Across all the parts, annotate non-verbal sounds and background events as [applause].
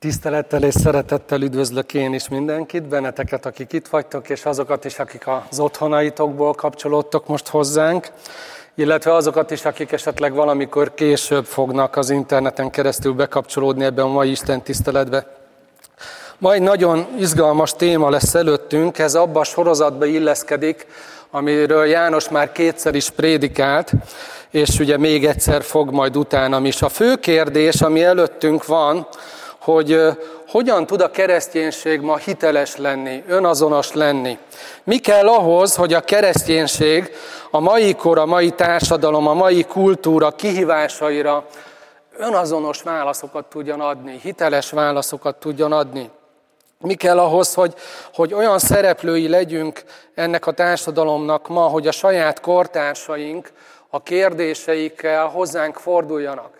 Tisztelettel és szeretettel üdvözlök én is mindenkit, benneteket, akik itt vagytok, és azokat is, akik az otthonaitokból kapcsolódtok most hozzánk, illetve azokat is, akik esetleg valamikor később fognak az interneten keresztül bekapcsolódni ebbe a mai Isten tiszteletbe. Ma egy nagyon izgalmas téma lesz előttünk, ez abba a sorozatba illeszkedik, amiről János már kétszer is prédikált, és ugye még egyszer fog majd utána is. A fő kérdés, ami előttünk van, hogy hogyan tud a kereszténység ma hiteles lenni, önazonos lenni. Mi kell ahhoz, hogy a kereszténység a mai kor, a mai társadalom, a mai kultúra kihívásaira önazonos válaszokat tudjon adni, hiteles válaszokat tudjon adni. Mi kell ahhoz, hogy, hogy olyan szereplői legyünk ennek a társadalomnak ma, hogy a saját kortársaink a kérdéseikkel hozzánk forduljanak.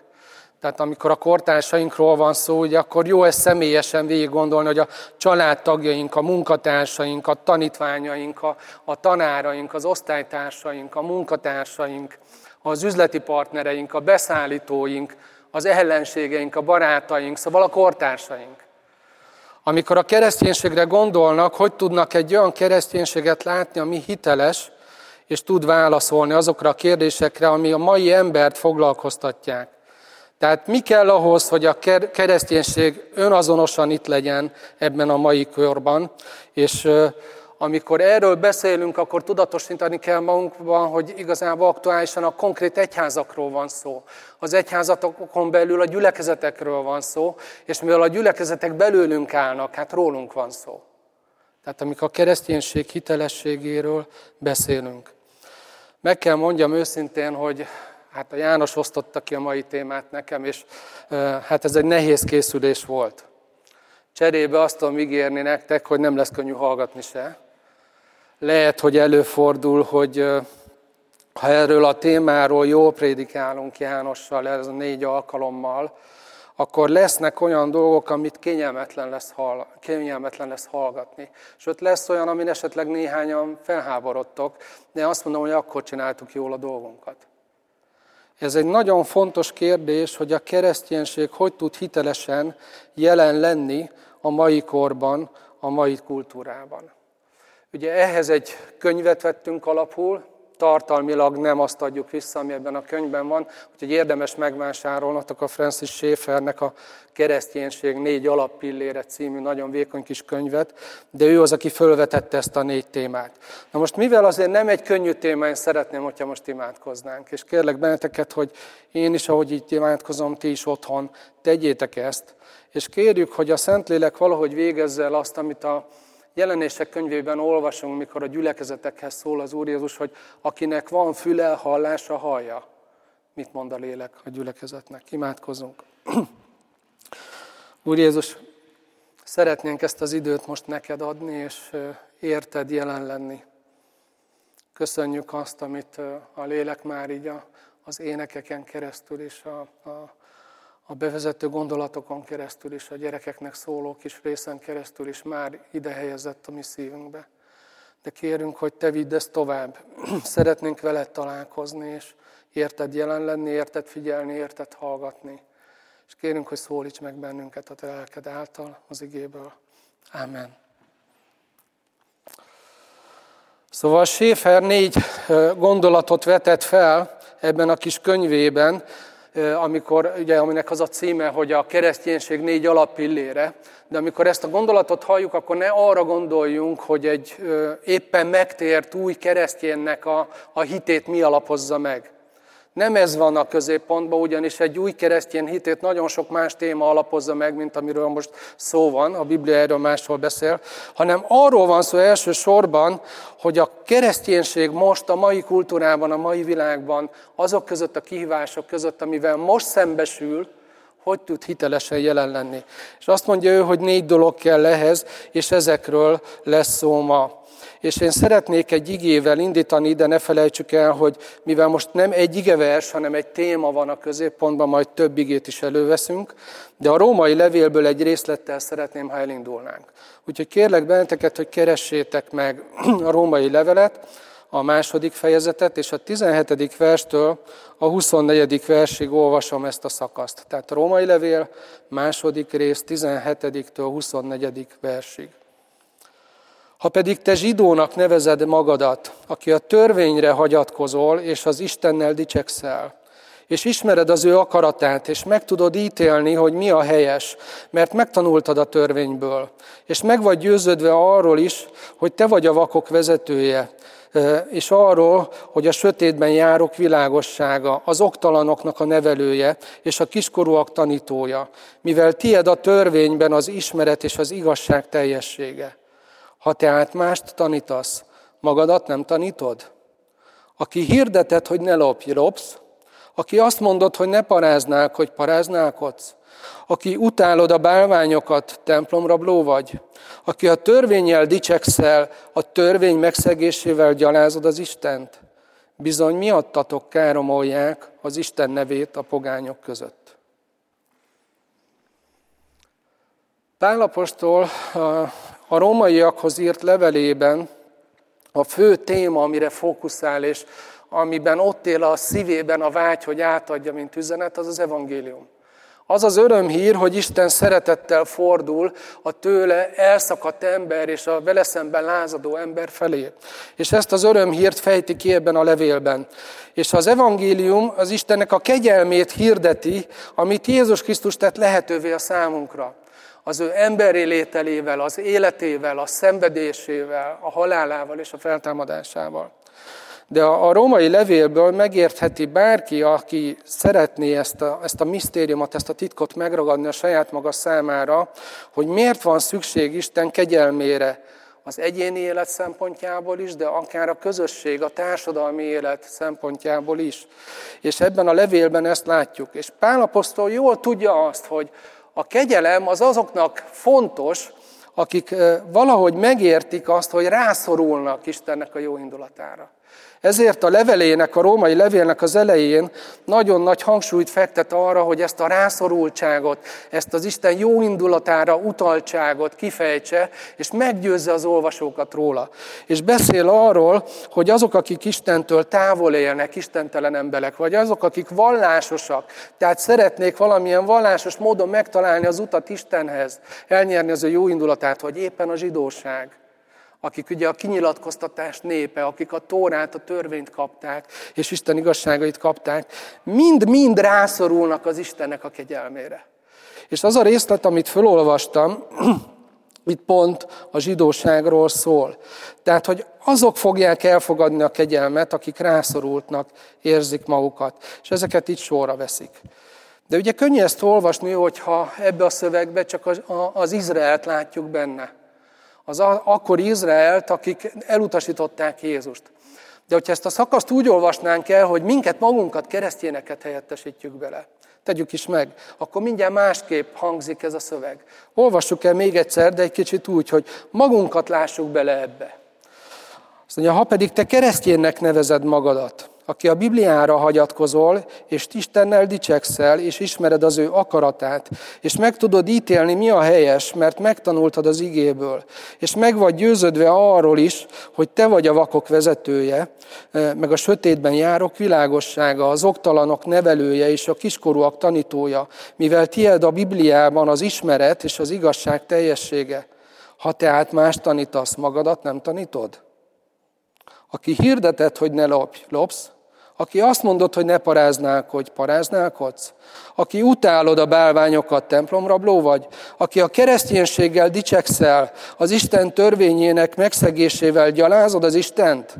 Tehát amikor a kortársainkról van szó, ugye, akkor jó ezt személyesen végig gondolni, hogy a családtagjaink, a munkatársaink, a tanítványaink, a, a tanáraink, az osztálytársaink, a munkatársaink, az üzleti partnereink, a beszállítóink, az ellenségeink, a barátaink, szóval a kortársaink. Amikor a kereszténységre gondolnak, hogy tudnak egy olyan kereszténységet látni, ami hiteles, és tud válaszolni azokra a kérdésekre, ami a mai embert foglalkoztatják. Tehát mi kell ahhoz, hogy a kereszténység önazonosan itt legyen ebben a mai körben, és amikor erről beszélünk, akkor tudatosítani kell magunkban, hogy igazából aktuálisan a konkrét egyházakról van szó. Az egyházatokon belül a gyülekezetekről van szó, és mivel a gyülekezetek belőlünk állnak, hát rólunk van szó. Tehát amikor a kereszténység hitelességéről beszélünk. Meg kell mondjam őszintén, hogy hát a János osztotta ki a mai témát nekem, és hát ez egy nehéz készülés volt. Cserébe azt tudom ígérni nektek, hogy nem lesz könnyű hallgatni se. Lehet, hogy előfordul, hogy ha erről a témáról jól prédikálunk Jánossal, ez a négy alkalommal, akkor lesznek olyan dolgok, amit kényelmetlen lesz, hall, kényelmetlen lesz hallgatni. Sőt, lesz olyan, amin esetleg néhányan felháborodtok, de azt mondom, hogy akkor csináltuk jól a dolgunkat. Ez egy nagyon fontos kérdés, hogy a kereszténység hogy tud hitelesen jelen lenni a mai korban, a mai kultúrában. Ugye ehhez egy könyvet vettünk alapul, tartalmilag nem azt adjuk vissza, ami ebben a könyvben van, úgyhogy érdemes megvásárolnatok a Francis Schaeffernek a Kereszténység négy alappillére című nagyon vékony kis könyvet, de ő az, aki fölvetette ezt a négy témát. Na most mivel azért nem egy könnyű téma, én szeretném, hogyha most imádkoznánk, és kérlek benneteket, hogy én is, ahogy így imádkozom, ti is otthon, tegyétek ezt, és kérjük, hogy a Szentlélek valahogy végezze el azt, amit a jelenések könyvében olvasunk, mikor a gyülekezetekhez szól az Úr Jézus, hogy akinek van füle, hallása, hallja. Mit mond a lélek a gyülekezetnek? Imádkozunk. [clears throat] Úr Jézus, szeretnénk ezt az időt most neked adni, és érted jelen lenni. Köszönjük azt, amit a lélek már így az énekeken keresztül és a, a a bevezető gondolatokon keresztül is, a gyerekeknek szóló kis részen keresztül is már ide helyezett a mi szívünkbe. De kérünk, hogy te vidd ezt tovább. [clears throat] Szeretnénk veled találkozni, és érted jelen lenni, érted figyelni, érted hallgatni. És kérünk, hogy szólíts meg bennünket a te lelked által az igéből. Amen. Szóval Schäfer négy gondolatot vetett fel ebben a kis könyvében, amikor, ugye, aminek az a címe, hogy a kereszténység négy alappillére, de amikor ezt a gondolatot halljuk, akkor ne arra gondoljunk, hogy egy éppen megtért új kereszténynek a, a hitét mi alapozza meg. Nem ez van a középpontban, ugyanis egy új keresztény hitét nagyon sok más téma alapozza meg, mint amiről most szó van, a Biblia erről máshol beszél, hanem arról van szó elsősorban, hogy a kereszténység most a mai kultúrában, a mai világban, azok között a kihívások között, amivel most szembesül, hogy tud hitelesen jelen lenni. És azt mondja ő, hogy négy dolog kell ehhez, és ezekről lesz szó ma. És én szeretnék egy igével indítani, de ne felejtsük el, hogy mivel most nem egy igevers, hanem egy téma van a középpontban, majd több igét is előveszünk, de a római levélből egy részlettel szeretném, ha elindulnánk. Úgyhogy kérlek benneteket, hogy keressétek meg [clears throat] a római levelet, a második fejezetet, és a 17. verstől a 24. versig olvasom ezt a szakaszt. Tehát a római levél második rész 17-től 24. versig. Ha pedig te zsidónak nevezed magadat, aki a törvényre hagyatkozol, és az Istennel dicsekszel, és ismered az ő akaratát, és meg tudod ítélni, hogy mi a helyes, mert megtanultad a törvényből, és meg vagy győződve arról is, hogy te vagy a vakok vezetője, és arról, hogy a sötétben járok világossága, az oktalanoknak a nevelője, és a kiskorúak tanítója, mivel tied a törvényben az ismeret és az igazság teljessége. Ha tehát mást tanítasz, magadat nem tanítod? Aki hirdetett, hogy ne lopj, lopsz, aki azt mondod, hogy ne paráznák, hogy paráználkodsz, aki utálod a bálványokat, templomrabló vagy, aki a törvényel dicsekszel, a törvény megszegésével gyalázod az Istent, bizony miattatok káromolják az Isten nevét a pogányok között. Pálapostól a rómaiakhoz írt levelében a fő téma, amire fókuszál, és amiben ott él a szívében a vágy, hogy átadja, mint üzenet, az az evangélium. Az az örömhír, hogy Isten szeretettel fordul a tőle elszakadt ember és a vele szemben lázadó ember felé. És ezt az örömhírt fejti ki ebben a levélben. És az evangélium az Istennek a kegyelmét hirdeti, amit Jézus Krisztus tett lehetővé a számunkra. Az ő emberi lételével, az életével, a szenvedésével, a halálával és a feltámadásával. De a, római levélből megértheti bárki, aki szeretné ezt a, ezt a misztériumot, ezt a titkot megragadni a saját maga számára, hogy miért van szükség Isten kegyelmére az egyéni élet szempontjából is, de akár a közösség, a társadalmi élet szempontjából is. És ebben a levélben ezt látjuk. És Pál apostol jól tudja azt, hogy a kegyelem az azoknak fontos, akik valahogy megértik azt, hogy rászorulnak Istennek a jó indulatára. Ezért a levelének, a római levélnek az elején nagyon nagy hangsúlyt fektet arra, hogy ezt a rászorultságot, ezt az Isten jó indulatára utaltságot kifejtse, és meggyőzze az olvasókat róla. És beszél arról, hogy azok, akik Istentől távol élnek, istentelen emberek, vagy azok, akik vallásosak, tehát szeretnék valamilyen vallásos módon megtalálni az utat Istenhez, elnyerni az ő jó indulatát, vagy éppen a zsidóság akik ugye a kinyilatkoztatás népe, akik a tórát, a törvényt kapták, és Isten igazságait kapták, mind-mind rászorulnak az Istennek a kegyelmére. És az a részlet, amit felolvastam, [clears throat] itt pont a zsidóságról szól. Tehát, hogy azok fogják elfogadni a kegyelmet, akik rászorultnak érzik magukat. És ezeket itt sorra veszik. De ugye könnyű ezt olvasni, hogyha ebbe a szövegbe csak az, az Izraelt látjuk benne az akkor Izraelt, akik elutasították Jézust. De hogyha ezt a szakaszt úgy olvasnánk el, hogy minket magunkat keresztényeket helyettesítjük bele, tegyük is meg, akkor mindjárt másképp hangzik ez a szöveg. Olvassuk el még egyszer, de egy kicsit úgy, hogy magunkat lássuk bele ebbe. Azt mondja, ha pedig te kereszténynek nevezed magadat, aki a Bibliára hagyatkozol, és Istennel dicsekszel, és ismered az ő akaratát, és meg tudod ítélni, mi a helyes, mert megtanultad az igéből, és meg vagy győződve arról is, hogy te vagy a vakok vezetője, eh, meg a sötétben járok világossága, az oktalanok nevelője és a kiskorúak tanítója, mivel tied a Bibliában az ismeret és az igazság teljessége. Ha tehát más tanítasz, magadat nem tanítod? Aki hirdetett, hogy ne lopj, lopsz, aki azt mondod, hogy ne paráznák, hogy paráználkodsz? Aki utálod a bálványokat, templomrabló vagy? Aki a kereszténységgel dicsekszel, az Isten törvényének megszegésével gyalázod az Istent?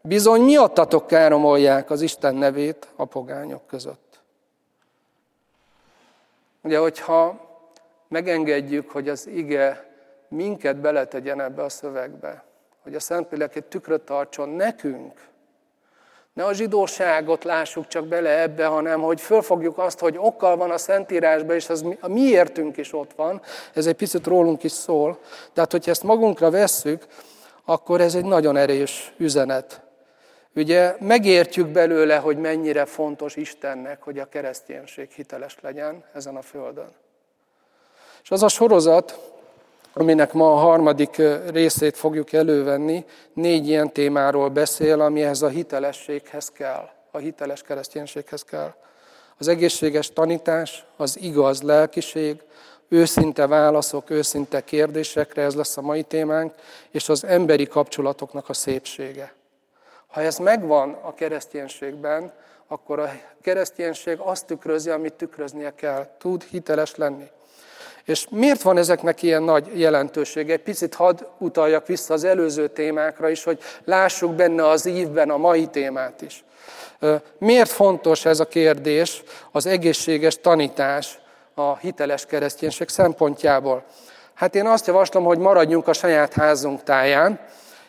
Bizony miattatok káromolják az Isten nevét a pogányok között. Ugye, hogyha megengedjük, hogy az ige minket beletegyen ebbe a szövegbe, hogy a Szentlélek egy tükröt tartson nekünk, ne a zsidóságot lássuk csak bele ebbe, hanem hogy fölfogjuk azt, hogy okkal van a Szentírásban, és az a miértünk is ott van. Ez egy picit rólunk is szól. Tehát, hogyha ezt magunkra vesszük, akkor ez egy nagyon erős üzenet. Ugye megértjük belőle, hogy mennyire fontos Istennek, hogy a kereszténység hiteles legyen ezen a földön. És az a sorozat, aminek ma a harmadik részét fogjuk elővenni, négy ilyen témáról beszél, amihez a hitelességhez kell, a hiteles kereszténységhez kell. Az egészséges tanítás, az igaz lelkiség, őszinte válaszok, őszinte kérdésekre, ez lesz a mai témánk, és az emberi kapcsolatoknak a szépsége. Ha ez megvan a kereszténységben, akkor a kereszténység azt tükrözi, amit tükröznie kell. Tud hiteles lenni. És miért van ezeknek ilyen nagy jelentősége? Egy picit hadd utaljak vissza az előző témákra is, hogy lássuk benne az ívben a mai témát is. Miért fontos ez a kérdés, az egészséges tanítás a hiteles kereszténység szempontjából? Hát én azt javaslom, hogy maradjunk a saját házunk táján,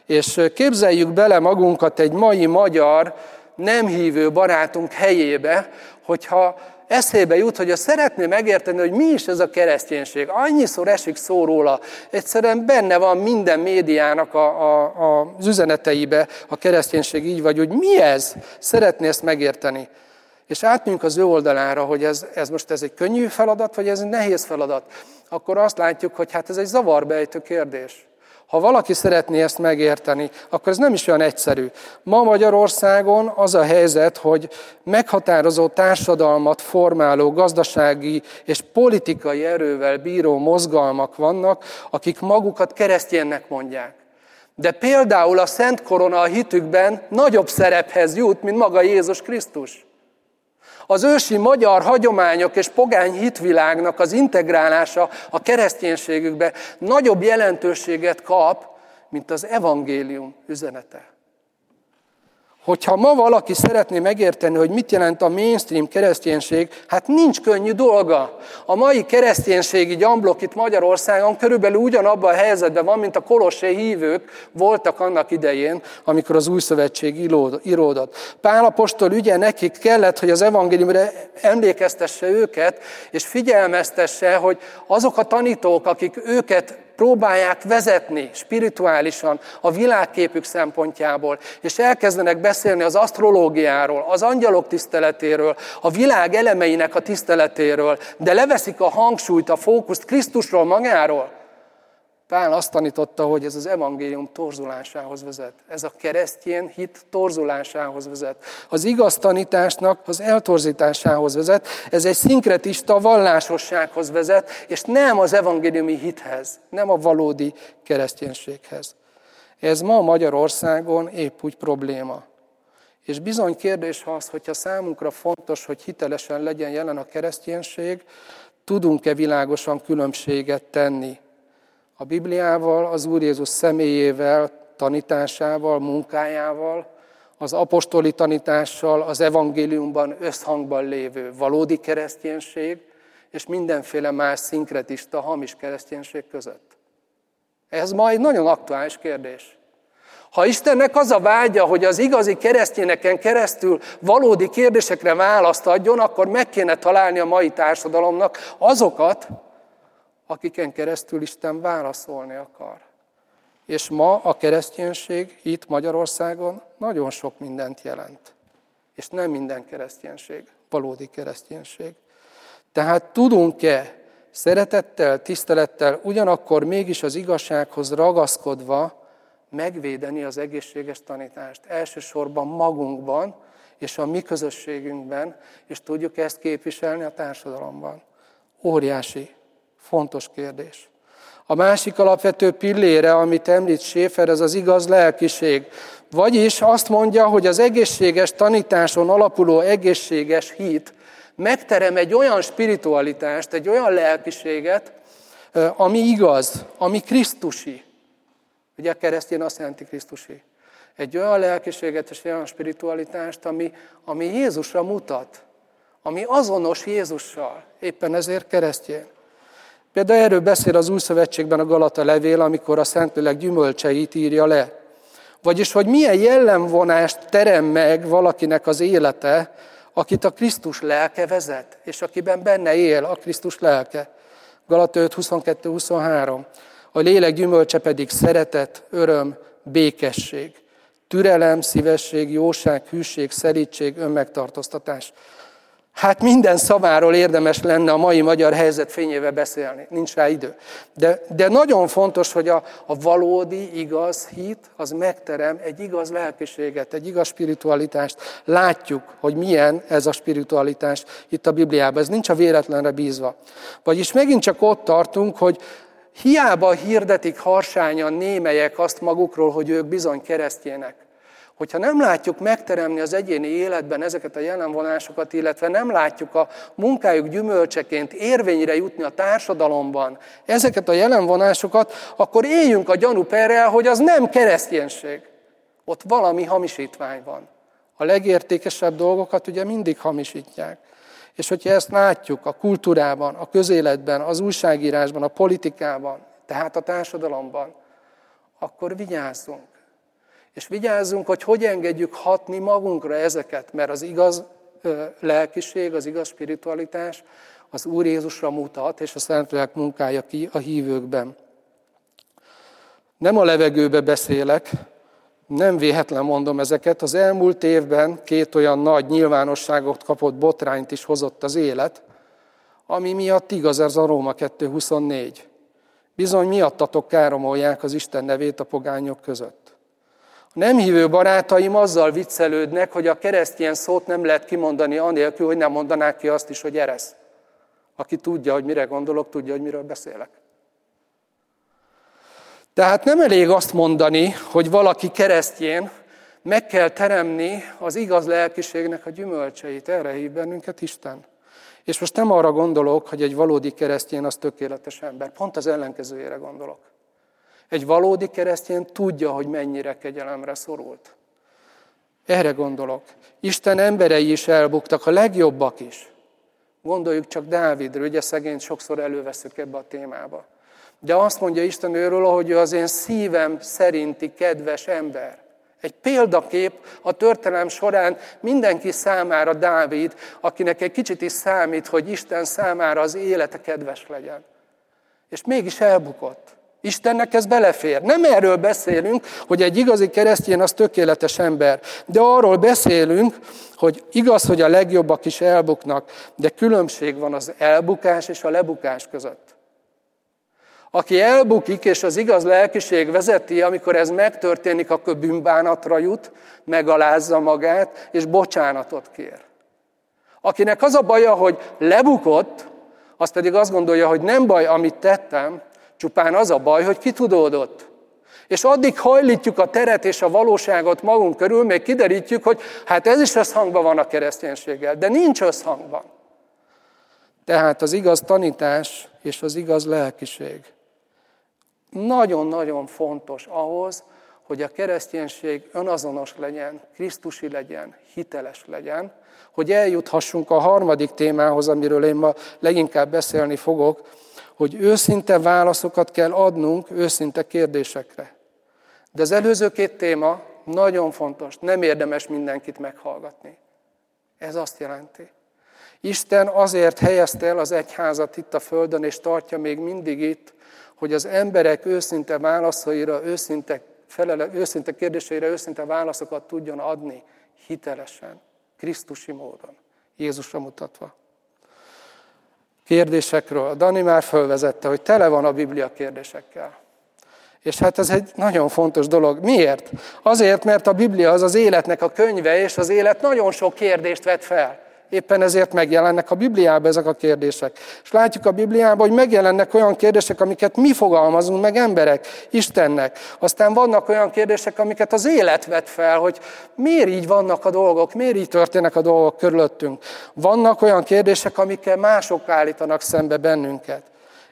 és képzeljük bele magunkat egy mai magyar nem hívő barátunk helyébe, hogyha eszébe jut, hogy szeretné megérteni, hogy mi is ez a kereszténység. Annyiszor esik szó róla, egyszerűen benne van minden médiának a, a, a, az üzeneteibe a kereszténység így vagy, hogy mi ez? Szeretné ezt megérteni. És átmegyünk az ő oldalára, hogy ez, ez most ez egy könnyű feladat, vagy ez egy nehéz feladat. Akkor azt látjuk, hogy hát ez egy zavarbejtő kérdés. Ha valaki szeretné ezt megérteni, akkor ez nem is olyan egyszerű. Ma Magyarországon az a helyzet, hogy meghatározó társadalmat formáló gazdasági és politikai erővel bíró mozgalmak vannak, akik magukat keresztjénnek mondják. De például a Szent Korona a hitükben nagyobb szerephez jut, mint maga Jézus Krisztus. Az ősi magyar hagyományok és pogány hitvilágnak az integrálása a kereszténységükbe nagyobb jelentőséget kap, mint az evangélium üzenete. Hogyha ma valaki szeretné megérteni, hogy mit jelent a mainstream kereszténység, hát nincs könnyű dolga. A mai kereszténységi gyamblok itt Magyarországon körülbelül ugyanabban a helyzetben van, mint a kolossé hívők voltak annak idején, amikor az új szövetség íródott. Pálapostól ügye nekik kellett, hogy az evangéliumra emlékeztesse őket, és figyelmeztesse, hogy azok a tanítók, akik őket próbálják vezetni spirituálisan a világképük szempontjából, és elkezdenek beszélni az asztrológiáról, az angyalok tiszteletéről, a világ elemeinek a tiszteletéről, de leveszik a hangsúlyt, a fókuszt Krisztusról magáról, Pál azt tanította, hogy ez az evangélium torzulásához vezet. Ez a keresztjén hit torzulásához vezet. Az igaz tanításnak az eltorzításához vezet. Ez egy szinkretista vallásossághoz vezet, és nem az evangéliumi hithez, nem a valódi kereszténységhez. Ez ma Magyarországon épp úgy probléma. És bizony kérdés az, hogyha számunkra fontos, hogy hitelesen legyen jelen a kereszténység, tudunk-e világosan különbséget tenni a Bibliával, az Úr Jézus személyével, tanításával, munkájával, az apostoli tanítással, az evangéliumban összhangban lévő valódi kereszténység, és mindenféle más szinkretista, hamis kereszténység között. Ez ma egy nagyon aktuális kérdés. Ha Istennek az a vágya, hogy az igazi keresztényeken keresztül valódi kérdésekre választ adjon, akkor meg kéne találni a mai társadalomnak azokat, akiken keresztül Isten válaszolni akar. És ma a kereszténység itt Magyarországon nagyon sok mindent jelent. És nem minden kereszténység, valódi kereszténység. Tehát tudunk-e szeretettel, tisztelettel, ugyanakkor mégis az igazsághoz ragaszkodva megvédeni az egészséges tanítást. Elsősorban magunkban és a mi közösségünkben, és tudjuk ezt képviselni a társadalomban. Óriási Fontos kérdés. A másik alapvető pillére, amit említ Séfer, ez az igaz lelkiség. Vagyis azt mondja, hogy az egészséges tanításon alapuló egészséges hit megterem egy olyan spiritualitást, egy olyan lelkiséget, ami igaz, ami Krisztusi. Ugye a keresztény azt jelenti Krisztusi. Egy olyan lelkiséget és olyan spiritualitást, ami, ami Jézusra mutat, ami azonos Jézussal, éppen ezért keresztény. Például erről beszél az Új Szövetségben a Galata levél, amikor a Szentlélek gyümölcseit írja le. Vagyis, hogy milyen jellemvonást terem meg valakinek az élete, akit a Krisztus lelke vezet, és akiben benne él a Krisztus lelke. Galata 5, 22, 23. A lélek gyümölcse pedig szeretet, öröm, békesség, türelem, szívesség, jóság, hűség, szelítség, önmegtartóztatás. Hát minden szaváról érdemes lenne a mai magyar helyzet fényével beszélni, nincs rá idő. De, de nagyon fontos, hogy a, a valódi, igaz hit, az megterem egy igaz lelkiséget, egy igaz spiritualitást. Látjuk, hogy milyen ez a spiritualitás itt a Bibliában. Ez nincs a véletlenre bízva. Vagyis megint csak ott tartunk, hogy hiába hirdetik harsányan némelyek azt magukról, hogy ők bizony keresztjének hogyha nem látjuk megteremni az egyéni életben ezeket a jelenvonásokat, illetve nem látjuk a munkájuk gyümölcseként érvényre jutni a társadalomban ezeket a jelenvonásokat, akkor éljünk a gyanúperrel, hogy az nem kereszténység. Ott valami hamisítvány van. A legértékesebb dolgokat ugye mindig hamisítják. És hogyha ezt látjuk a kultúrában, a közéletben, az újságírásban, a politikában, tehát a társadalomban, akkor vigyázzunk. És vigyázzunk, hogy hogy engedjük hatni magunkra ezeket, mert az igaz lelkiség, az igaz spiritualitás az Úr Jézusra mutat, és a Szentlélek munkája ki a hívőkben. Nem a levegőbe beszélek, nem véhetlen mondom ezeket. Az elmúlt évben két olyan nagy nyilvánosságot kapott botrányt is hozott az élet, ami miatt igaz ez a Róma 2.24. Bizony miattatok káromolják az Isten nevét a pogányok között nem hívő barátaim azzal viccelődnek, hogy a keresztjén szót nem lehet kimondani anélkül, hogy nem mondanák ki azt is, hogy eresz. Aki tudja, hogy mire gondolok, tudja, hogy miről beszélek. Tehát nem elég azt mondani, hogy valaki keresztjén, meg kell teremni az igaz lelkiségnek a gyümölcseit. Erre hív bennünket Isten. És most nem arra gondolok, hogy egy valódi keresztjén az tökéletes ember. Pont az ellenkezőjére gondolok. Egy valódi keresztény tudja, hogy mennyire kegyelemre szorult. Erre gondolok. Isten emberei is elbuktak, a legjobbak is. Gondoljuk csak Dávidra, ugye szegényt sokszor előveszük ebbe a témába. De azt mondja Isten őről, hogy ő az én szívem szerinti kedves ember. Egy példakép a történelem során mindenki számára Dávid, akinek egy kicsit is számít, hogy Isten számára az élete kedves legyen. És mégis elbukott. Istennek ez belefér. Nem erről beszélünk, hogy egy igazi keresztény az tökéletes ember, de arról beszélünk, hogy igaz, hogy a legjobbak is elbuknak, de különbség van az elbukás és a lebukás között. Aki elbukik, és az igaz lelkiség vezeti, amikor ez megtörténik, akkor bűnbánatra jut, megalázza magát, és bocsánatot kér. Akinek az a baja, hogy lebukott, az pedig azt gondolja, hogy nem baj, amit tettem, Csupán az a baj, hogy kitudódott. És addig hajlítjuk a teret és a valóságot magunk körül, még kiderítjük, hogy hát ez is összhangban van a kereszténységgel, de nincs összhangban. Tehát az igaz tanítás és az igaz lelkiség nagyon-nagyon fontos ahhoz, hogy a kereszténység önazonos legyen, Krisztusi legyen, hiteles legyen, hogy eljuthassunk a harmadik témához, amiről én ma leginkább beszélni fogok, hogy őszinte válaszokat kell adnunk őszinte kérdésekre. De az előző két téma nagyon fontos, nem érdemes mindenkit meghallgatni. Ez azt jelenti. Isten azért helyezte el az egyházat itt a Földön, és tartja még mindig itt, hogy az emberek őszinte válaszaira, őszinte, felele, őszinte kérdéseire őszinte válaszokat tudjon adni hitelesen, Krisztusi módon, Jézusra mutatva kérdésekről. Dani már fölvezette, hogy tele van a Biblia kérdésekkel. És hát ez egy nagyon fontos dolog. Miért? Azért, mert a Biblia az az életnek a könyve, és az élet nagyon sok kérdést vet fel. Éppen ezért megjelennek a Bibliában ezek a kérdések. És látjuk a Bibliában, hogy megjelennek olyan kérdések, amiket mi fogalmazunk meg emberek, Istennek. Aztán vannak olyan kérdések, amiket az élet vet fel, hogy miért így vannak a dolgok, miért így történnek a dolgok körülöttünk. Vannak olyan kérdések, amikkel mások állítanak szembe bennünket.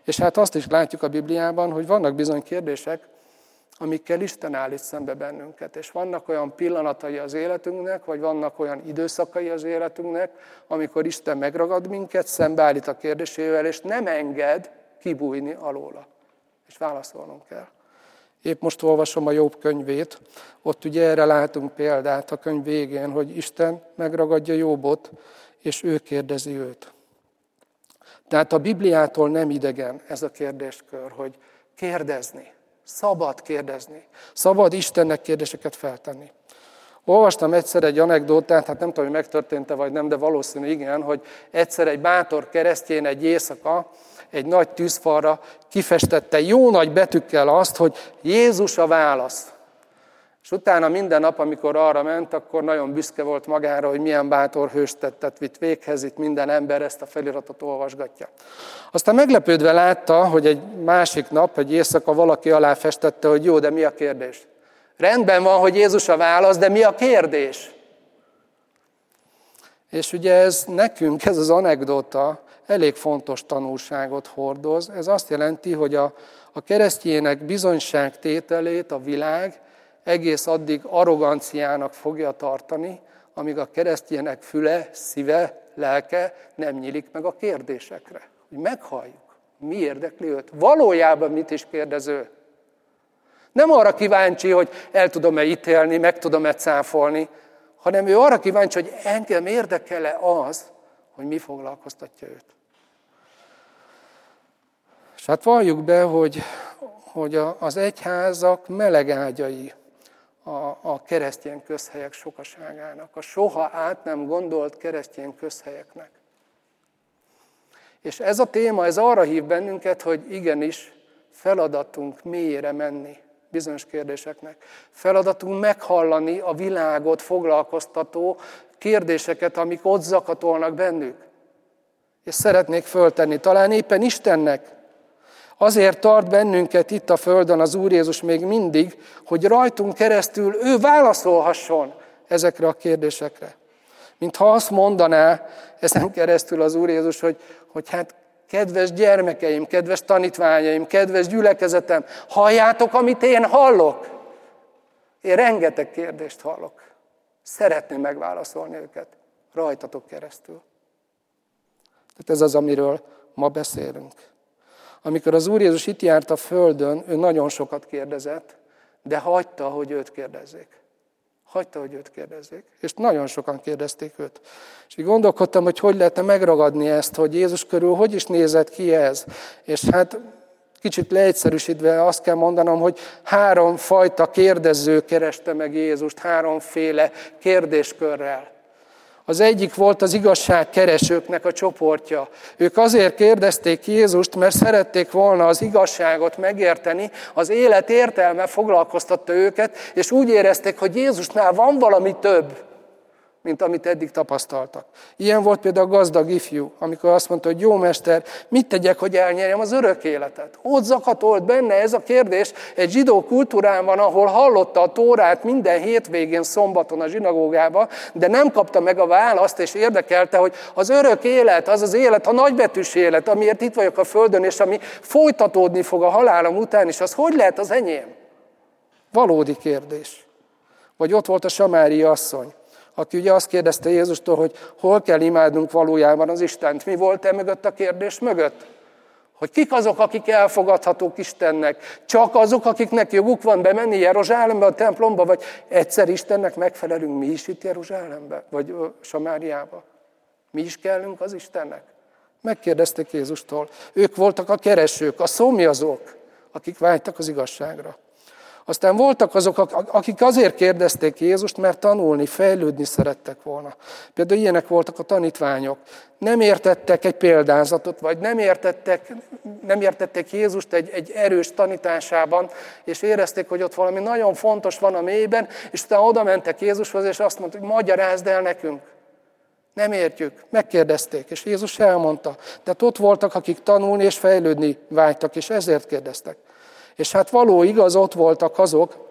És hát azt is látjuk a Bibliában, hogy vannak bizony kérdések, amikkel Isten állít szembe bennünket. És vannak olyan pillanatai az életünknek, vagy vannak olyan időszakai az életünknek, amikor Isten megragad minket, szembeállít a kérdésével, és nem enged kibújni alóla. És válaszolnunk kell. Épp most olvasom a Jobb könyvét, ott ugye erre látunk példát a könyv végén, hogy Isten megragadja Jobbot, és ő kérdezi őt. Tehát a Bibliától nem idegen ez a kérdéskör, hogy kérdezni. Szabad kérdezni. Szabad Istennek kérdéseket feltenni. Olvastam egyszer egy anekdótát, hát nem tudom, hogy megtörtént-e vagy nem, de valószínű igen, hogy egyszer egy bátor keresztjén egy éjszaka egy nagy tűzfalra kifestette jó nagy betűkkel azt, hogy Jézus a válasz. És utána minden nap, amikor arra ment, akkor nagyon büszke volt magára, hogy milyen bátor hőstettet vitt véghez, itt minden ember ezt a feliratot olvasgatja. Aztán meglepődve látta, hogy egy másik nap, egy éjszaka valaki alá festette, hogy jó, de mi a kérdés? Rendben van, hogy Jézus a válasz, de mi a kérdés? És ugye ez nekünk, ez az anekdota elég fontos tanulságot hordoz. Ez azt jelenti, hogy a, a keresztjének bizonyságtételét a világ egész addig arroganciának fogja tartani, amíg a keresztjének füle, szíve, lelke nem nyílik meg a kérdésekre. Hogy meghalljuk, mi érdekli őt. Valójában mit is kérdező? Nem arra kíváncsi, hogy el tudom-e ítélni, meg tudom-e cáfolni, hanem ő arra kíváncsi, hogy engem érdekele az, hogy mi foglalkoztatja őt. És hát valljuk be, hogy, hogy az egyházak melegágyai a, a keresztény közhelyek sokaságának, a soha át nem gondolt keresztény közhelyeknek. És ez a téma, ez arra hív bennünket, hogy igenis feladatunk mélyére menni bizonyos kérdéseknek. Feladatunk meghallani a világot foglalkoztató kérdéseket, amik ott zakatolnak bennük. És szeretnék föltenni, talán éppen Istennek. Azért tart bennünket itt a Földön az Úr Jézus még mindig, hogy rajtunk keresztül ő válaszolhasson ezekre a kérdésekre. Mintha azt mondaná ezen keresztül az Úr Jézus, hogy, hogy hát Kedves gyermekeim, kedves tanítványaim, kedves gyülekezetem, halljátok, amit én hallok? Én rengeteg kérdést hallok. Szeretném megválaszolni őket rajtatok keresztül. Tehát ez az, amiről ma beszélünk. Amikor az Úr Jézus itt járt a Földön, ő nagyon sokat kérdezett, de hagyta, hogy őt kérdezzék. Hagyta, hogy őt kérdezzék. És nagyon sokan kérdezték őt. És így gondolkodtam, hogy hogy lehetne megragadni ezt, hogy Jézus körül hogy is nézett ki ez. És hát kicsit leegyszerűsítve azt kell mondanom, hogy három fajta kérdező kereste meg Jézust, háromféle kérdéskörrel. Az egyik volt az igazságkeresőknek a csoportja. Ők azért kérdezték Jézust, mert szerették volna az igazságot megérteni, az élet értelme foglalkoztatta őket, és úgy érezték, hogy Jézusnál van valami több mint amit eddig tapasztaltak. Ilyen volt például a gazdag ifjú, amikor azt mondta, hogy jó mester, mit tegyek, hogy elnyerjem az örök életet? Ott zakatolt benne ez a kérdés egy zsidó kultúrában, ahol hallotta a tórát minden hétvégén szombaton a zsinagógába, de nem kapta meg a választ, és érdekelte, hogy az örök élet, az az élet, a nagybetűs élet, amiért itt vagyok a Földön, és ami folytatódni fog a halálom után is, az hogy lehet az enyém? Valódi kérdés. Vagy ott volt a Samári asszony, aki ugye azt kérdezte Jézustól, hogy hol kell imádnunk valójában az Istent. Mi volt e mögött a kérdés mögött? Hogy kik azok, akik elfogadhatók Istennek? Csak azok, akiknek joguk van bemenni Jeruzsálembe, a templomba, vagy egyszer Istennek megfelelünk mi is itt Jeruzsálembe, vagy Samáriába? Mi is kellünk az Istennek? Megkérdezték Jézustól. Ők voltak a keresők, a szomjazók, akik vágytak az igazságra. Aztán voltak azok, akik azért kérdezték Jézust, mert tanulni, fejlődni szerettek volna. Például ilyenek voltak a tanítványok. Nem értettek egy példázatot, vagy nem értettek, nem értettek Jézust egy, egy erős tanításában, és érezték, hogy ott valami nagyon fontos van a mélyben, és utána oda mentek Jézushoz, és azt mondta, hogy magyarázd el nekünk. Nem értjük. Megkérdezték, és Jézus elmondta. Tehát ott voltak, akik tanulni és fejlődni vágytak, és ezért kérdeztek. És hát való igaz, ott voltak azok,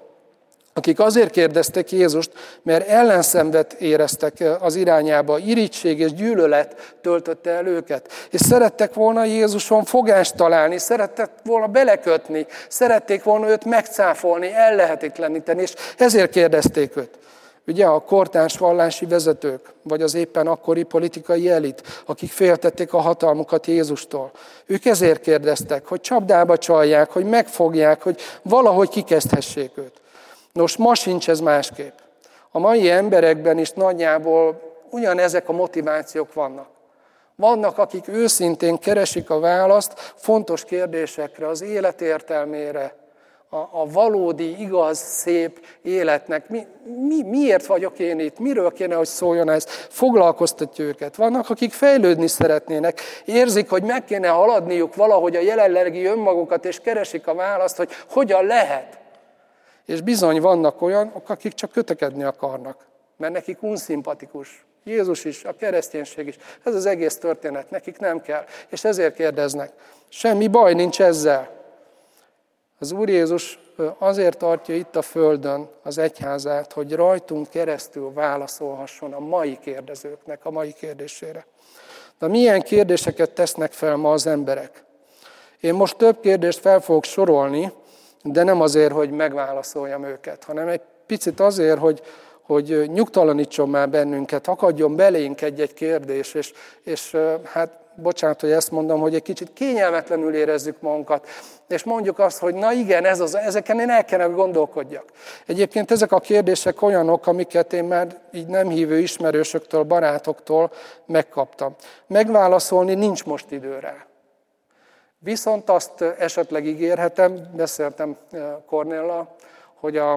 akik azért kérdeztek Jézust, mert ellenszenvet éreztek az irányába, irítség és gyűlölet töltötte el őket. És szerettek volna Jézuson fogást találni, szerettek volna belekötni, szerették volna őt megcáfolni, ellehetetleníteni, és ezért kérdezték őt. Ugye a kortárs vallási vezetők, vagy az éppen akkori politikai elit, akik féltették a hatalmukat Jézustól. Ők ezért kérdeztek, hogy csapdába csalják, hogy megfogják, hogy valahogy kikezdhessék őt. Nos, ma sincs ez másképp. A mai emberekben is nagyjából ugyanezek a motivációk vannak. Vannak, akik őszintén keresik a választ fontos kérdésekre, az élet értelmére, a, a valódi, igaz, szép életnek. Mi, mi, miért vagyok én itt? Miről kéne, hogy szóljon ez? Foglalkoztatja őket. Vannak, akik fejlődni szeretnének, érzik, hogy meg kéne haladniuk valahogy a jelenlegi önmagukat, és keresik a választ, hogy hogyan lehet. És bizony vannak olyanok, akik csak kötekedni akarnak, mert nekik unszimpatikus. Jézus is, a kereszténység is. Ez az egész történet, nekik nem kell. És ezért kérdeznek. Semmi baj nincs ezzel. Az Úr Jézus azért tartja itt a Földön az egyházát, hogy rajtunk keresztül válaszolhasson a mai kérdezőknek a mai kérdésére. De milyen kérdéseket tesznek fel ma az emberek? Én most több kérdést fel fogok sorolni, de nem azért, hogy megválaszoljam őket, hanem egy picit azért, hogy, hogy nyugtalanítson már bennünket, akadjon belénk egy-egy kérdés, és, és hát bocsánat, hogy ezt mondom, hogy egy kicsit kényelmetlenül érezzük magunkat, és mondjuk azt, hogy na igen, ez az, ezeken én el kellene gondolkodjak. Egyébként ezek a kérdések olyanok, amiket én már így nem hívő ismerősöktől, barátoktól megkaptam. Megválaszolni nincs most időre. Viszont azt esetleg ígérhetem, beszéltem Kornélla, hogy a,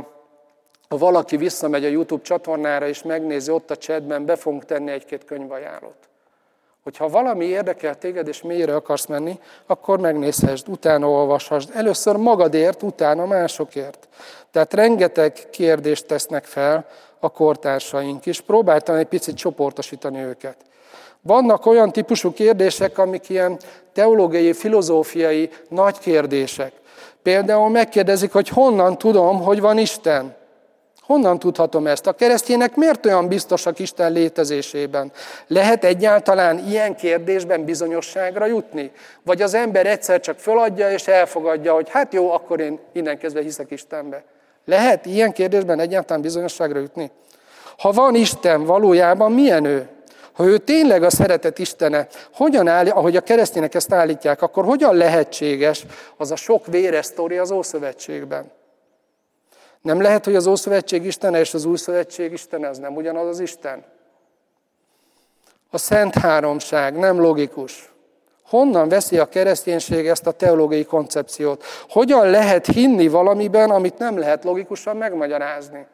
ha valaki visszamegy a YouTube csatornára és megnézi ott a chatben, be fogunk tenni egy-két könyvajánlót. Hogyha valami érdekel téged, és mélyre akarsz menni, akkor megnézhessd, utána olvashasd. Először magadért, utána másokért. Tehát rengeteg kérdést tesznek fel a kortársaink is. Próbáltam egy picit csoportosítani őket. Vannak olyan típusú kérdések, amik ilyen teológiai, filozófiai nagy kérdések. Például megkérdezik, hogy honnan tudom, hogy van Isten. Honnan tudhatom ezt? A keresztények miért olyan biztosak Isten létezésében? Lehet egyáltalán ilyen kérdésben bizonyosságra jutni? Vagy az ember egyszer csak föladja és elfogadja, hogy hát jó, akkor én innen kezdve hiszek Istenbe. Lehet ilyen kérdésben egyáltalán bizonyosságra jutni? Ha van Isten, valójában milyen ő? Ha ő tényleg a szeretet Istene, hogyan áll, ahogy a keresztények ezt állítják, akkor hogyan lehetséges az a sok véres sztori az Ószövetségben? Nem lehet, hogy az Ószövetség Istene és az Új Szövetség Istene, az nem ugyanaz az Isten? A Szent Háromság nem logikus. Honnan veszi a kereszténység ezt a teológiai koncepciót? Hogyan lehet hinni valamiben, amit nem lehet logikusan megmagyarázni?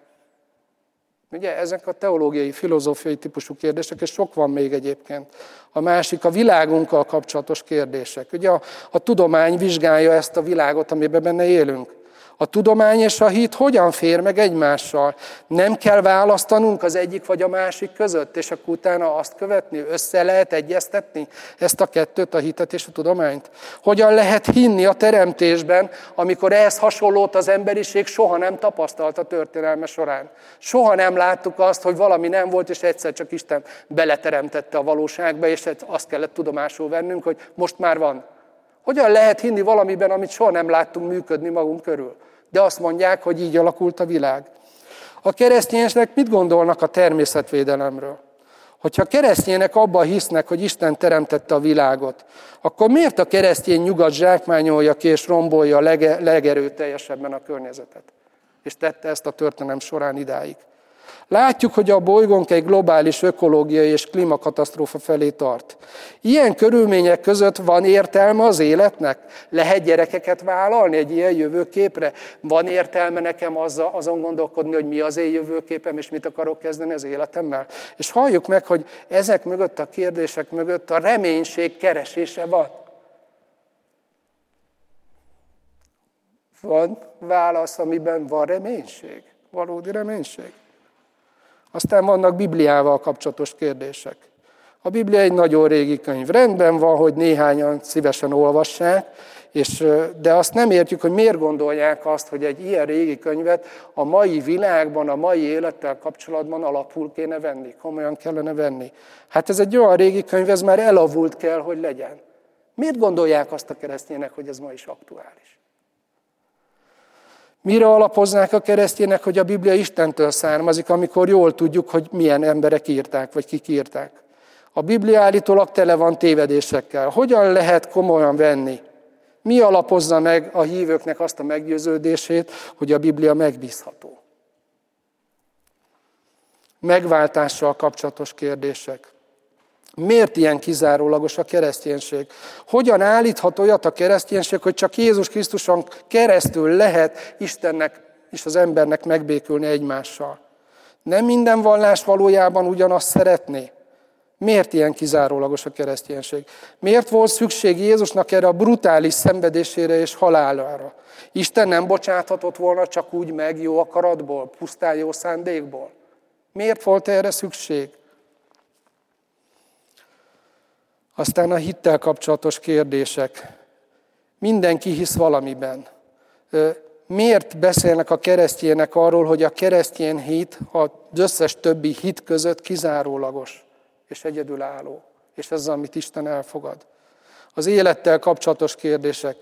Ugye ezek a teológiai, filozófiai típusú kérdések, és sok van még egyébként. A másik a világunkkal kapcsolatos kérdések. Ugye a, a tudomány vizsgálja ezt a világot, amiben benne élünk. A tudomány és a hit hogyan fér meg egymással? Nem kell választanunk az egyik vagy a másik között, és akkor utána azt követni? Össze lehet egyeztetni ezt a kettőt, a hitet és a tudományt? Hogyan lehet hinni a teremtésben, amikor ehhez hasonlót az emberiség soha nem tapasztalt a történelme során? Soha nem láttuk azt, hogy valami nem volt, és egyszer csak Isten beleteremtette a valóságba, és azt kellett tudomásul vennünk, hogy most már van. Hogyan lehet hinni valamiben, amit soha nem láttunk működni magunk körül? De azt mondják, hogy így alakult a világ. A keresztények mit gondolnak a természetvédelemről? Hogyha keresztények abban hisznek, hogy Isten teremtette a világot, akkor miért a keresztény nyugat zsákmányolja ki és rombolja lege, legerőteljesebben a környezetet? És tette ezt a történelem során idáig. Látjuk, hogy a bolygónk egy globális ökológiai és klímakatasztrófa felé tart. Ilyen körülmények között van értelme az életnek? Lehet gyerekeket vállalni egy ilyen jövőképre? Van értelme nekem azon gondolkodni, hogy mi az én jövőképem, és mit akarok kezdeni az életemmel? És halljuk meg, hogy ezek mögött a kérdések mögött a reménység keresése van. Van válasz, amiben van reménység, valódi reménység. Aztán vannak Bibliával kapcsolatos kérdések. A Biblia egy nagyon régi könyv. Rendben van, hogy néhányan szívesen olvassák, és, de azt nem értjük, hogy miért gondolják azt, hogy egy ilyen régi könyvet a mai világban, a mai élettel kapcsolatban alapul kéne venni, komolyan kellene venni. Hát ez egy olyan régi könyv, ez már elavult kell, hogy legyen. Miért gondolják azt a keresztények, hogy ez ma is aktuális? Mire alapoznák a keresztények, hogy a Biblia Istentől származik, amikor jól tudjuk, hogy milyen emberek írták, vagy kik írták? A Biblia állítólag tele van tévedésekkel. Hogyan lehet komolyan venni? Mi alapozza meg a hívőknek azt a meggyőződését, hogy a Biblia megbízható? Megváltással kapcsolatos kérdések. Miért ilyen kizárólagos a kereszténység? Hogyan állíthat olyat a kereszténység, hogy csak Jézus Krisztuson keresztül lehet Istennek és az embernek megbékülni egymással? Nem minden vallás valójában ugyanazt szeretné? Miért ilyen kizárólagos a kereszténység? Miért volt szükség Jézusnak erre a brutális szenvedésére és halálára? Isten nem bocsáthatott volna csak úgy meg jó akaratból, pusztán jó szándékból? Miért volt erre szükség? Aztán a hittel kapcsolatos kérdések. Mindenki hisz valamiben. Miért beszélnek a keresztjének arról, hogy a keresztjén hit az összes többi hit között kizárólagos és egyedülálló, és ez az, amit Isten elfogad? Az élettel kapcsolatos kérdések.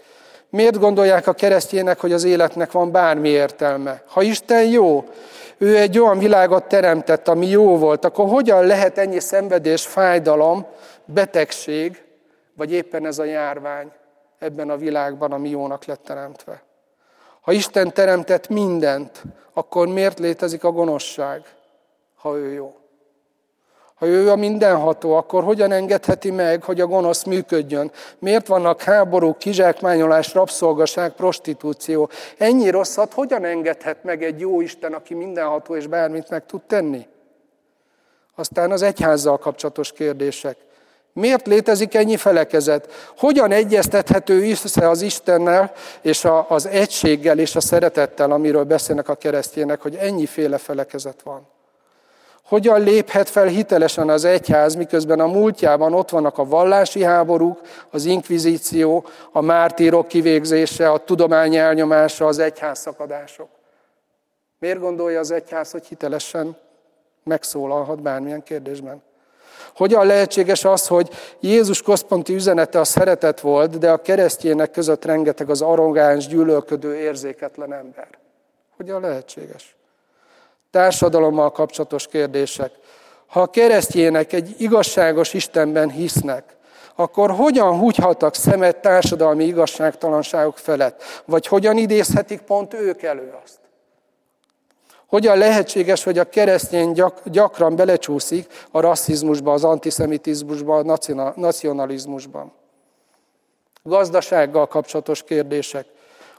Miért gondolják a keresztjének, hogy az életnek van bármi értelme? Ha Isten jó, ő egy olyan világot teremtett, ami jó volt, akkor hogyan lehet ennyi szenvedés, fájdalom, betegség, vagy éppen ez a járvány ebben a világban, ami jónak lett teremtve? Ha Isten teremtett mindent, akkor miért létezik a gonoszság, ha ő jó? Ha ő a mindenható, akkor hogyan engedheti meg, hogy a gonosz működjön? Miért vannak háborúk, kizsákmányolás, rabszolgaság, prostitúció? Ennyi rosszat hogyan engedhet meg egy jó Isten, aki mindenható és bármit meg tud tenni? Aztán az egyházzal kapcsolatos kérdések. Miért létezik ennyi felekezet? Hogyan egyeztethető össze az Istennel és az egységgel és a szeretettel, amiről beszélnek a keresztjének, hogy ennyiféle felekezet van? Hogyan léphet fel hitelesen az egyház, miközben a múltjában ott vannak a vallási háborúk, az inkvizíció, a mártírok kivégzése, a tudomány elnyomása, az egyház szakadások? Miért gondolja az egyház, hogy hitelesen megszólalhat bármilyen kérdésben? Hogyan lehetséges az, hogy Jézus központi üzenete a szeretet volt, de a keresztjének között rengeteg az arrogáns, gyűlölködő, érzéketlen ember? Hogyan lehetséges? Társadalommal kapcsolatos kérdések. Ha a keresztjének egy igazságos Istenben hisznek, akkor hogyan húgyhatnak szemet társadalmi igazságtalanságok felett? Vagy hogyan idézhetik pont ők elő azt? Hogyan lehetséges, hogy a keresztény gyak, gyakran belecsúszik a rasszizmusba, az antiszemitizmusba, a nacionalizmusban? Gazdasággal kapcsolatos kérdések.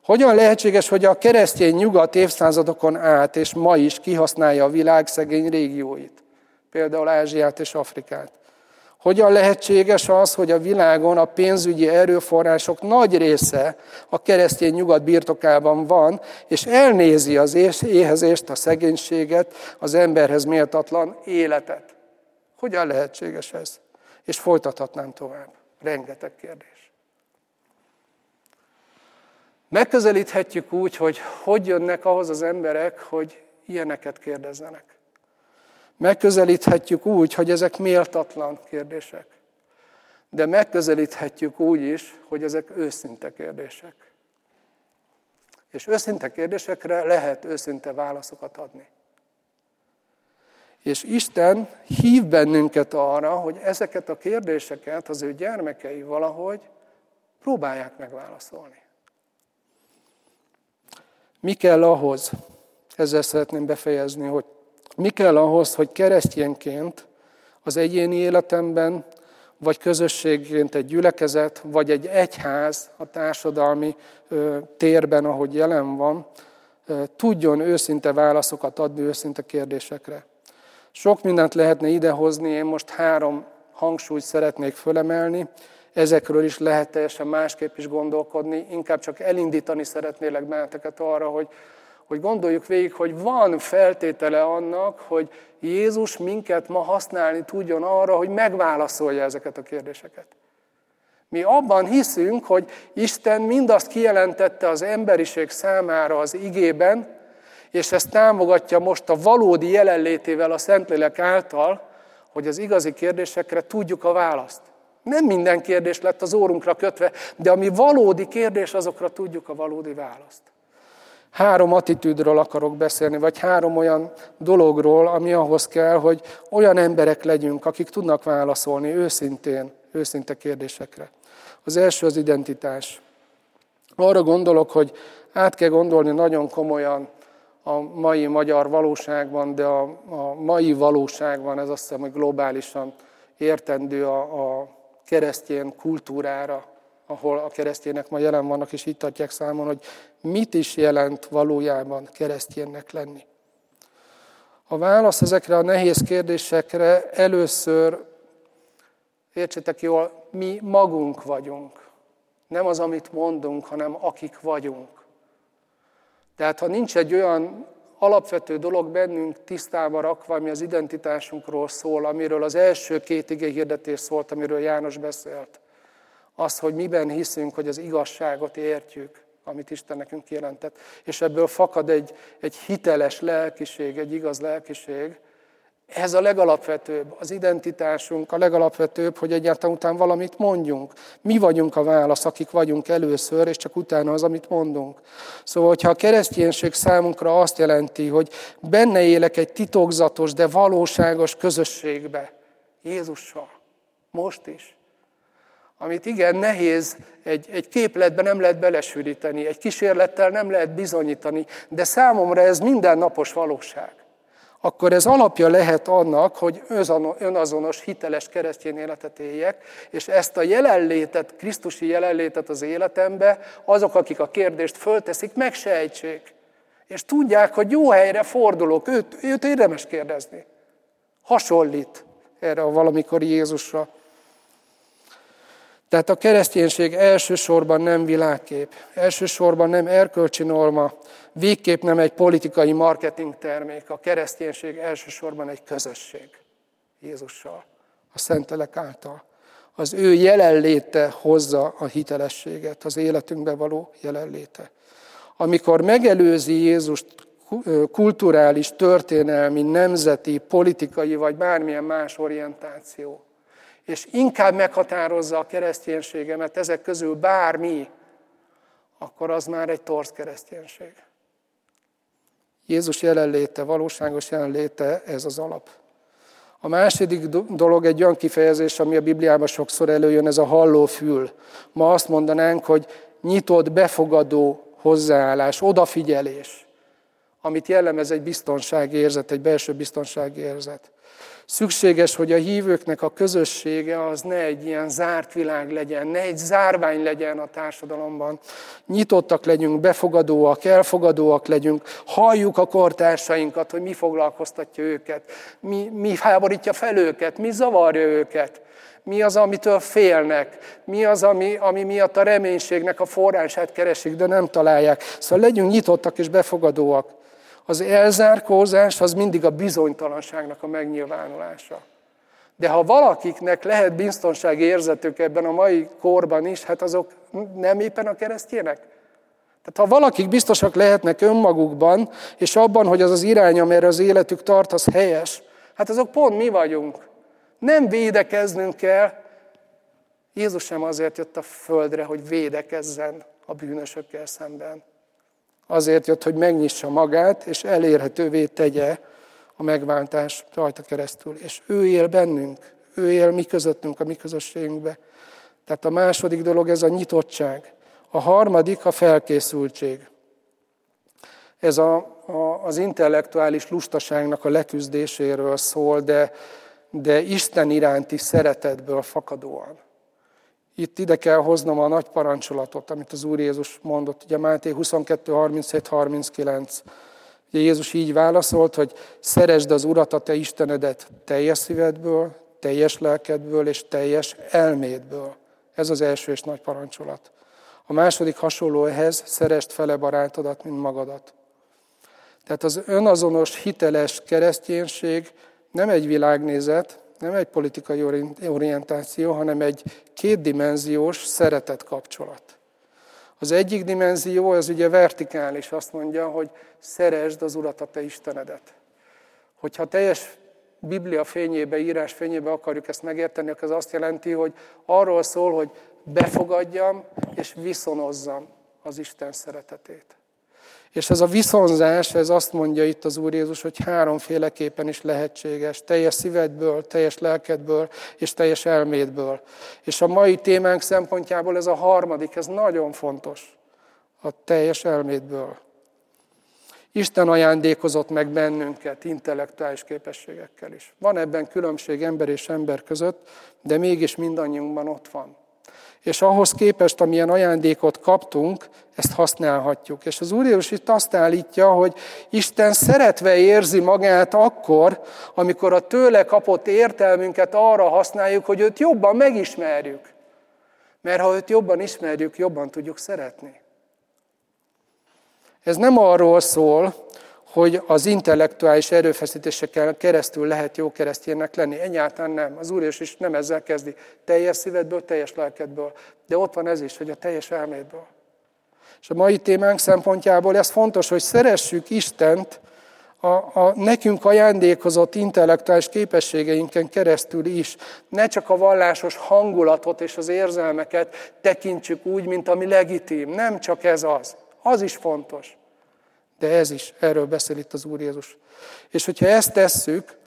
Hogyan lehetséges, hogy a keresztény nyugat évszázadokon át és ma is kihasználja a világ szegény régióit, például Ázsiát és Afrikát? Hogyan lehetséges az, hogy a világon a pénzügyi erőforrások nagy része a keresztény nyugat birtokában van, és elnézi az éhezést, a szegénységet, az emberhez méltatlan életet? Hogyan lehetséges ez? És folytathatnám tovább. Rengeteg kérdés. Megközelíthetjük úgy, hogy hogy jönnek ahhoz az emberek, hogy ilyeneket kérdezzenek. Megközelíthetjük úgy, hogy ezek méltatlan kérdések. De megközelíthetjük úgy is, hogy ezek őszinte kérdések. És őszinte kérdésekre lehet őszinte válaszokat adni. És Isten hív bennünket arra, hogy ezeket a kérdéseket az ő gyermekei valahogy próbálják megválaszolni. Mi kell ahhoz, ezzel szeretném befejezni, hogy mi kell ahhoz, hogy keresztényként az egyéni életemben, vagy közösségként egy gyülekezet, vagy egy egyház a társadalmi térben, ahogy jelen van, tudjon őszinte válaszokat adni őszinte kérdésekre. Sok mindent lehetne idehozni, én most három hangsúlyt szeretnék fölemelni, ezekről is lehet teljesen másképp is gondolkodni, inkább csak elindítani szeretnélek benneteket arra, hogy hogy gondoljuk végig, hogy van feltétele annak, hogy Jézus minket ma használni tudjon arra, hogy megválaszolja ezeket a kérdéseket. Mi abban hiszünk, hogy Isten mindazt kijelentette az emberiség számára az igében, és ezt támogatja most a valódi jelenlétével a Szentlélek által, hogy az igazi kérdésekre tudjuk a választ. Nem minden kérdés lett az órunkra kötve, de ami valódi kérdés, azokra tudjuk a valódi választ. Három attitűdről akarok beszélni, vagy három olyan dologról, ami ahhoz kell, hogy olyan emberek legyünk, akik tudnak válaszolni őszintén, őszinte kérdésekre. Az első az identitás. Arra gondolok, hogy át kell gondolni nagyon komolyan a mai magyar valóságban, de a, a mai valóságban ez azt hiszem, hogy globálisan értendő a, a keresztény kultúrára, ahol a keresztények ma jelen vannak, és itt adják számon, hogy mit is jelent valójában kereszténynek lenni. A válasz ezekre a nehéz kérdésekre először, értsétek jól, mi magunk vagyunk. Nem az, amit mondunk, hanem akik vagyunk. Tehát ha nincs egy olyan alapvető dolog bennünk tisztába rakva, ami az identitásunkról szól, amiről az első két ige hirdetés szólt, amiről János beszélt, az, hogy miben hiszünk, hogy az igazságot értjük, amit Isten nekünk jelentett. És ebből fakad egy, egy hiteles lelkiség, egy igaz lelkiség. Ez a legalapvetőbb, az identitásunk a legalapvetőbb, hogy egyáltalán után valamit mondjunk. Mi vagyunk a válasz, akik vagyunk először, és csak utána az, amit mondunk. Szóval, hogyha a kereszténység számunkra azt jelenti, hogy benne élek egy titokzatos, de valóságos közösségbe, Jézussal, most is, amit igen nehéz, egy, egy képletbe nem lehet belesűríteni, egy kísérlettel nem lehet bizonyítani, de számomra ez mindennapos valóság. Akkor ez alapja lehet annak, hogy önazonos, hiteles keresztény életet éljek, és ezt a jelenlétet, Krisztusi jelenlétet az életembe, azok, akik a kérdést fölteszik, megsejtsék. És tudják, hogy jó helyre fordulok, őt, őt érdemes kérdezni. Hasonlít erre a valamikor Jézusra. Tehát a kereszténység elsősorban nem világkép, elsősorban nem erkölcsi norma, végképp nem egy politikai marketing termék. A kereszténység elsősorban egy közösség Jézussal, a Szentelek által. Az ő jelenléte hozza a hitelességet, az életünkbe való jelenléte. Amikor megelőzi Jézust kulturális, történelmi, nemzeti, politikai vagy bármilyen más orientáció, és inkább meghatározza a kereszténységemet ezek közül bármi, akkor az már egy torz kereszténység. Jézus jelenléte, valóságos jelenléte, ez az alap. A második dolog egy olyan kifejezés, ami a Bibliában sokszor előjön, ez a hallófül. Ma azt mondanánk, hogy nyitott, befogadó hozzáállás, odafigyelés, amit jellemez egy biztonsági érzet, egy belső biztonsági érzet. Szükséges, hogy a hívőknek a közössége az ne egy ilyen zárt világ legyen, ne egy zárvány legyen a társadalomban. Nyitottak legyünk, befogadóak, elfogadóak legyünk, halljuk a kortársainkat, hogy mi foglalkoztatja őket, mi, mi háborítja fel őket, mi zavarja őket, mi az, amitől félnek, mi az, ami, ami miatt a reménységnek a forrását keresik, de nem találják. Szóval legyünk nyitottak és befogadóak. Az elzárkózás az mindig a bizonytalanságnak a megnyilvánulása. De ha valakiknek lehet biztonsági érzetük ebben a mai korban is, hát azok nem éppen a keresztjének. Tehát ha valakik biztosak lehetnek önmagukban, és abban, hogy az az irány, amire az életük tart, az helyes, hát azok pont mi vagyunk. Nem védekeznünk kell. Jézus sem azért jött a földre, hogy védekezzen a bűnösökkel szemben. Azért jött, hogy megnyissa magát, és elérhetővé tegye a megváltás rajta keresztül. És ő él bennünk, ő él mi közöttünk, a mi közösségünkbe. Tehát a második dolog ez a nyitottság. A harmadik a felkészültség. Ez a, a, az intellektuális lustaságnak a leküzdéséről szól, de, de Isten iránti szeretetből fakadóan. Itt ide kell hoznom a nagy parancsolatot, amit az Úr Jézus mondott, ugye Máté 22, 37, 39. Ugye Jézus így válaszolt, hogy szeresd az Urat, a te Istenedet teljes szívedből, teljes lelkedből és teljes elmédből. Ez az első és nagy parancsolat. A második hasonló ehhez, szerest fele barátodat, mint magadat. Tehát az önazonos, hiteles kereszténység nem egy világnézet, nem egy politikai orientáció, hanem egy kétdimenziós szeretet kapcsolat. Az egyik dimenzió, az ugye vertikális, azt mondja, hogy szeresd az Urat, a te Istenedet. Hogyha teljes Biblia fényébe, írás fényébe akarjuk ezt megérteni, akkor az azt jelenti, hogy arról szól, hogy befogadjam és viszonozzam az Isten szeretetét. És ez a viszonzás, ez azt mondja itt az Úr Jézus, hogy háromféleképpen is lehetséges. Teljes szívedből, teljes lelkedből és teljes elmédből. És a mai témánk szempontjából ez a harmadik, ez nagyon fontos. A teljes elmédből. Isten ajándékozott meg bennünket intellektuális képességekkel is. Van ebben különbség ember és ember között, de mégis mindannyiunkban ott van. És ahhoz képest, amilyen ajándékot kaptunk, ezt használhatjuk. És az Úr Jézus itt azt állítja, hogy Isten szeretve érzi magát akkor, amikor a tőle kapott értelmünket arra használjuk, hogy őt jobban megismerjük. Mert ha őt jobban ismerjük, jobban tudjuk szeretni. Ez nem arról szól, hogy az intellektuális erőfeszítéseken keresztül lehet jó keresztjének lenni. Egyáltalán nem. Az Úr is nem ezzel kezdi. Teljes szívedből, teljes lelkedből. De ott van ez is, hogy a teljes elmédből. És a mai témánk szempontjából ez fontos, hogy szeressük Istent a, a nekünk ajándékozott intellektuális képességeinken keresztül is. Ne csak a vallásos hangulatot és az érzelmeket tekintsük úgy, mint ami legitim. Nem csak ez az. Az is fontos. De ez is, erről beszél itt az Úr Jézus. És hogyha ezt tesszük,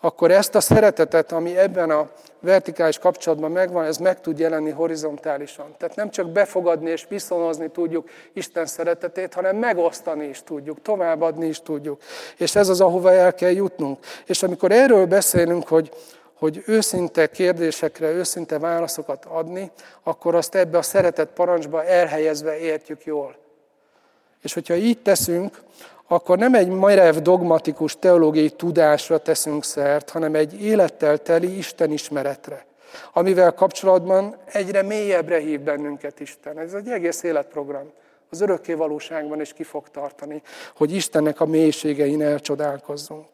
akkor ezt a szeretetet, ami ebben a vertikális kapcsolatban megvan, ez meg tud jelenni horizontálisan. Tehát nem csak befogadni és viszonozni tudjuk Isten szeretetét, hanem megosztani is tudjuk, továbbadni is tudjuk. És ez az, ahova el kell jutnunk. És amikor erről beszélünk, hogy, hogy őszinte kérdésekre őszinte válaszokat adni, akkor azt ebbe a szeretet parancsba elhelyezve értjük jól. És hogyha így teszünk, akkor nem egy merev dogmatikus teológiai tudásra teszünk szert, hanem egy élettel teli Isten ismeretre, amivel kapcsolatban egyre mélyebbre hív bennünket Isten. Ez egy egész életprogram. Az örökké valóságban is ki fog tartani, hogy Istennek a mélységein elcsodálkozzunk.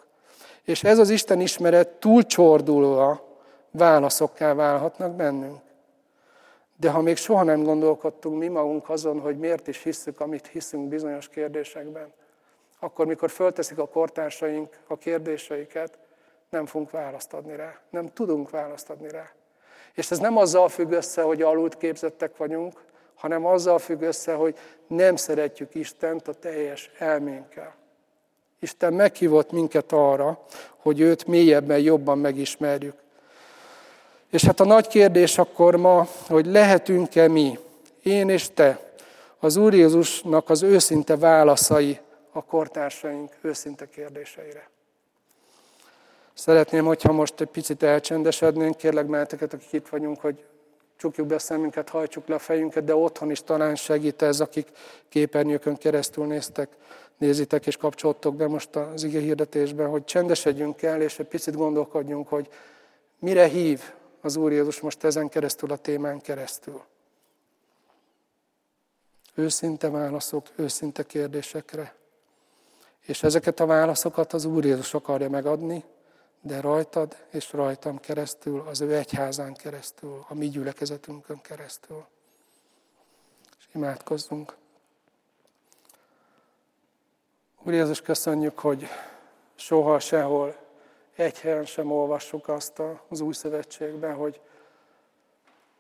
És ez az Isten ismeret túlcsordulva válaszokká válhatnak bennünk. De ha még soha nem gondolkodtunk mi magunk azon, hogy miért is hiszük, amit hiszünk bizonyos kérdésekben, akkor, mikor fölteszik a kortársaink a kérdéseiket, nem fogunk választ adni rá. Nem tudunk választ adni rá. És ez nem azzal függ össze, hogy alult képzettek vagyunk, hanem azzal függ össze, hogy nem szeretjük Istent a teljes elménkkel. Isten meghívott minket arra, hogy őt mélyebben, jobban megismerjük. És hát a nagy kérdés akkor ma, hogy lehetünk-e mi, én és te, az Úr Jézusnak az őszinte válaszai a kortársaink őszinte kérdéseire. Szeretném, hogyha most egy picit elcsendesednénk, kérlek meheteket, akik itt vagyunk, hogy csukjuk be a szemünket, hajtsuk le a fejünket, de otthon is talán segít ez, akik képernyőkön keresztül néztek, nézitek és kapcsoltok be most az ige hirdetésben, hogy csendesedjünk el, és egy picit gondolkodjunk, hogy mire hív az Úr Jézus most ezen keresztül, a témán keresztül. Őszinte válaszok, őszinte kérdésekre. És ezeket a válaszokat az Úr Jézus akarja megadni, de rajtad és rajtam keresztül, az ő egyházán keresztül, a mi gyülekezetünkön keresztül. És imádkozzunk. Úr Jézus, köszönjük, hogy soha sehol egy helyen sem olvassuk azt az új szövetségben, hogy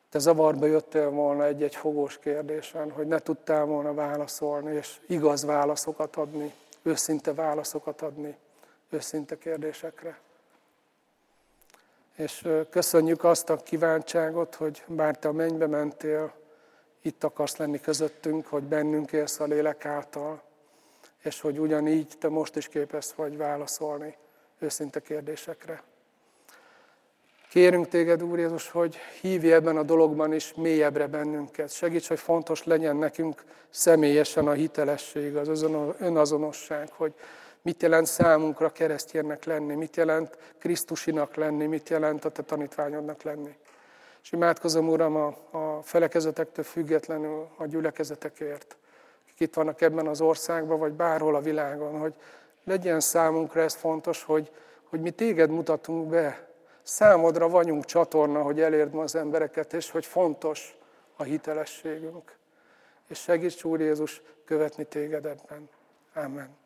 te zavarba jöttél volna egy-egy fogós kérdésen, hogy ne tudtál volna válaszolni, és igaz válaszokat adni, őszinte válaszokat adni, őszinte kérdésekre. És köszönjük azt a kíváncságot, hogy bár te a mennybe mentél, itt akarsz lenni közöttünk, hogy bennünk élsz a lélek által, és hogy ugyanígy te most is képes vagy válaszolni őszinte kérdésekre. Kérünk téged, Úr Jézus, hogy hívj ebben a dologban is mélyebbre bennünket. Segíts, hogy fontos legyen nekünk személyesen a hitelesség, az önazonosság, hogy mit jelent számunkra keresztjénnek lenni, mit jelent Krisztusinak lenni, mit jelent a te tanítványodnak lenni. És imádkozom, Uram, a, a felekezetektől függetlenül a gyülekezetekért, akik itt vannak ebben az országban, vagy bárhol a világon, hogy legyen számunkra ez fontos, hogy, hogy mi téged mutatunk be. Számodra vagyunk csatorna, hogy elérd ma az embereket, és hogy fontos a hitelességünk. És segíts, Úr Jézus, követni téged ebben. Amen.